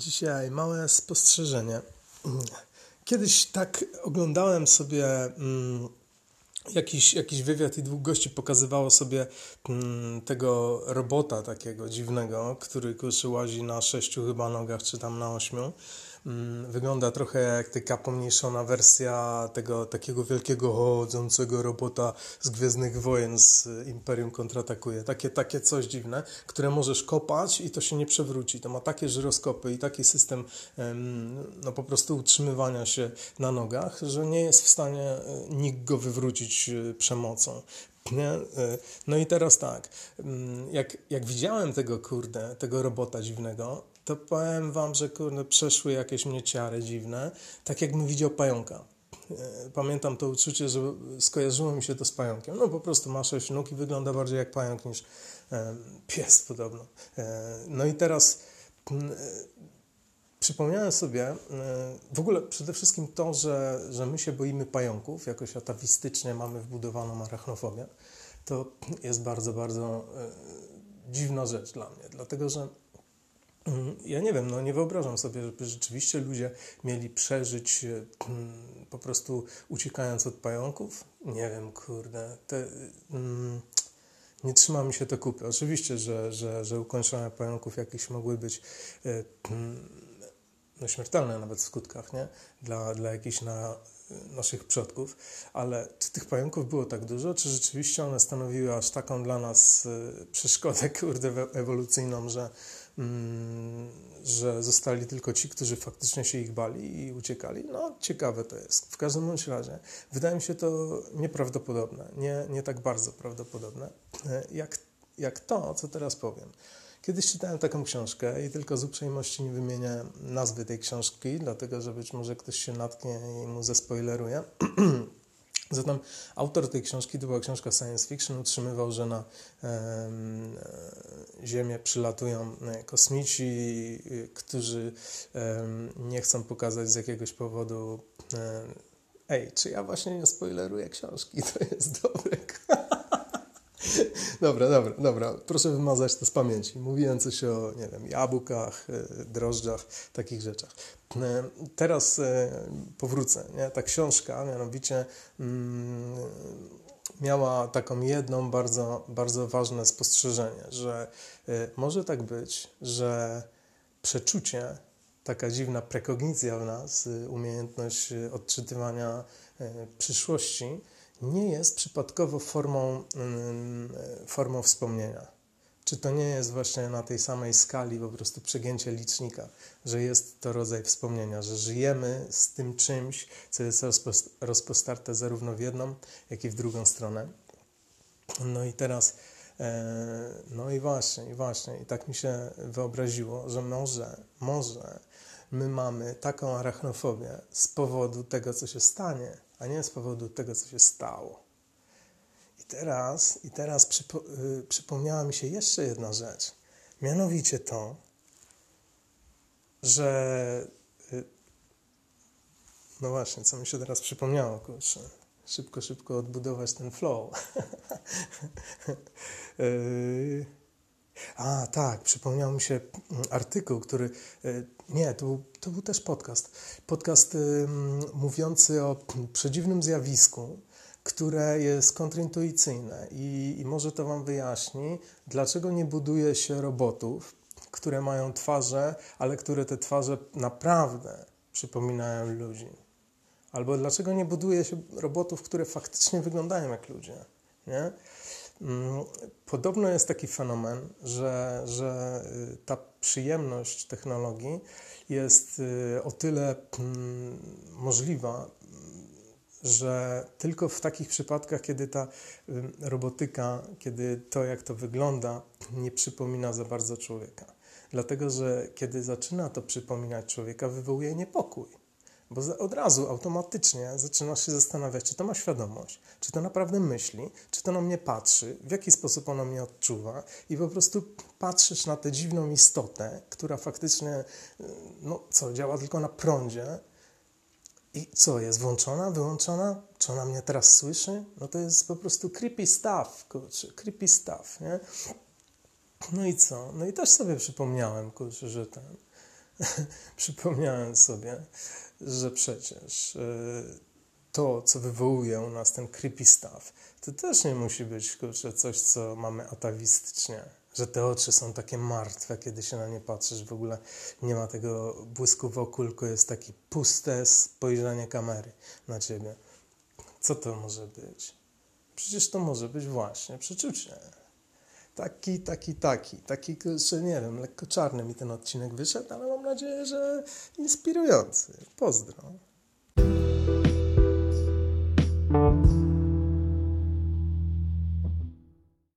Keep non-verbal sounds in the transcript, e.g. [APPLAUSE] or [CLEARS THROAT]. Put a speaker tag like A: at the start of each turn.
A: Dzisiaj małe spostrzeżenie. [CLEARS THROAT] Kiedyś tak oglądałem sobie mm, jakiś, jakiś wywiad i dwóch gości pokazywało sobie mm, tego robota takiego dziwnego, który kurczę łazi na sześciu chyba nogach, czy tam na ośmiu. Mm, wygląda trochę jak taka pomniejszona wersja tego takiego wielkiego chodzącego robota z Gwiezdnych Wojen z Imperium kontratakuje. Takie, takie coś dziwne, które możesz kopać i to się nie przewróci. To ma takie żyroskopy i taki system no po prostu utrzymywania się na nogach, że nie jest w stanie e, nikt go wywrócić e, przemocą. Nie? E, no i teraz tak, mm, jak, jak widziałem tego kurde, tego robota dziwnego, to powiem wam, że kurde, przeszły jakieś mnie ciary dziwne, tak jakbym widział pająka. E, pamiętam to uczucie, że skojarzyło mi się to z pająkiem. No po prostu ma sześć nóg i wygląda bardziej jak pająk niż e, pies podobno. E, no i teraz przypomniałem sobie w ogóle przede wszystkim to, że, że my się boimy pająków, jakoś atawistycznie mamy wbudowaną arachnofobię. To jest bardzo, bardzo dziwna rzecz dla mnie, dlatego że ja nie wiem, no nie wyobrażam sobie, żeby rzeczywiście ludzie mieli przeżyć e, po prostu uciekając od pająków. Nie wiem, kurde. Te, mm, nie trzyma mi się to kupy. Oczywiście, że, że, że ukończenia pająków jakieś mogły być e, mm, no, śmiertelne nawet w skutkach, nie? Dla, dla jakichś na, naszych przodków, ale czy tych pająków było tak dużo, czy rzeczywiście one stanowiły aż taką dla nas e, przeszkodę, [LAUGHS] kurde, ewolucyjną, że, mm, że zostali tylko ci, którzy faktycznie się ich bali i uciekali? No, ciekawe to jest. W każdym bądź razie wydaje mi się to nieprawdopodobne, nie, nie tak bardzo prawdopodobne, e, jak, jak to, co teraz powiem. Kiedyś czytałem taką książkę i tylko z uprzejmości nie wymienię nazwy tej książki, dlatego że być może ktoś się natknie i mu zespoileruje. [CLEARS THROAT] Zatem autor tej książki, to była książka science fiction, utrzymywał, że na e, Ziemię przylatują e, kosmici, którzy e, nie chcą pokazać z jakiegoś powodu. E, ej, czy ja właśnie nie spoileruję książki? To jest dobre. [LAUGHS] [LAUGHS] Dobra, dobra, dobra. Proszę wymazać to z pamięci. Mówiłem coś o, nie wiem, jabłkach, e, drożdżach, takich rzeczach. E, teraz e, powrócę. Nie? Ta książka mianowicie mm, miała taką jedną bardzo, bardzo ważne spostrzeżenie, że może tak być, że przeczucie, taka dziwna prekognicja w nas, umiejętność odczytywania przyszłości, nie jest przypadkowo formą, mm, formą wspomnienia. Czy to nie jest właśnie na tej samej skali po prostu przegięcie licznika, że jest to rodzaj wspomnienia, że żyjemy z tym czymś, co jest rozpostarte zarówno w jedną, jak i w drugą stronę. No i teraz, e, no i właśnie, i właśnie, i tak mi się wyobraziło, że może, może my mamy taką arachnofobię z powodu tego, co się stanie, a nie z powodu tego, co się stało. I teraz, i teraz przypo, y, przypomniała mi się jeszcze jedna rzecz. Mianowicie to, że y, no właśnie, co mi się teraz przypomniało, kurczę. Szybko, szybko odbudować ten flow. [LAUGHS] y, a, tak, przypomniał mi się artykuł, który. E, nie, to był, to był też podcast. Podcast mówiący o przedziwnym zjawisku, które jest kontrintuicyjne i, i może to Wam wyjaśni, dlaczego nie buduje się robotów, które mają twarze, ale które te twarze naprawdę przypominają ludzi. Albo dlaczego nie buduje się robotów, które faktycznie wyglądają jak ludzie. Nie? Mm, podobno jest taki fenomen, że, że y, ta przyjemność technologii jest y, o tyle mm, możliwa, że tylko w takich przypadkach, kiedy ta y, robotyka, kiedy to, jak to wygląda, nie przypomina za bardzo człowieka. Dlatego, że kiedy zaczyna to przypominać człowieka, wywołuje niepokój. Bo od razu automatycznie zaczynasz się zastanawiać, czy to ma świadomość, czy to naprawdę myśli, czy to na mnie patrzy, w jaki sposób ono mnie odczuwa i po prostu patrzysz na tę dziwną istotę, która faktycznie, no co, działa tylko na prądzie i co, jest włączona, wyłączona? Czy ona mnie teraz słyszy? No to jest po prostu creepy stuff, kurczę, creepy stuff, nie? No i co? No i też sobie przypomniałem, kurczę, że ten [LAUGHS] przypomniałem sobie, że przecież e, to, co wywołuje u nas ten creepy stuff, to też nie musi być kurczę, coś, co mamy atawistycznie. Że te oczy są takie martwe, kiedy się na nie patrzysz. W ogóle nie ma tego błysku w oku, tylko jest takie puste spojrzenie kamery na ciebie. Co to może być? Przecież to może być właśnie przeczucie. Taki, taki, taki. Taki, że nie wiem, lekko czarny mi ten odcinek wyszedł, ale mam nadzieję, że inspirujący. Pozdro.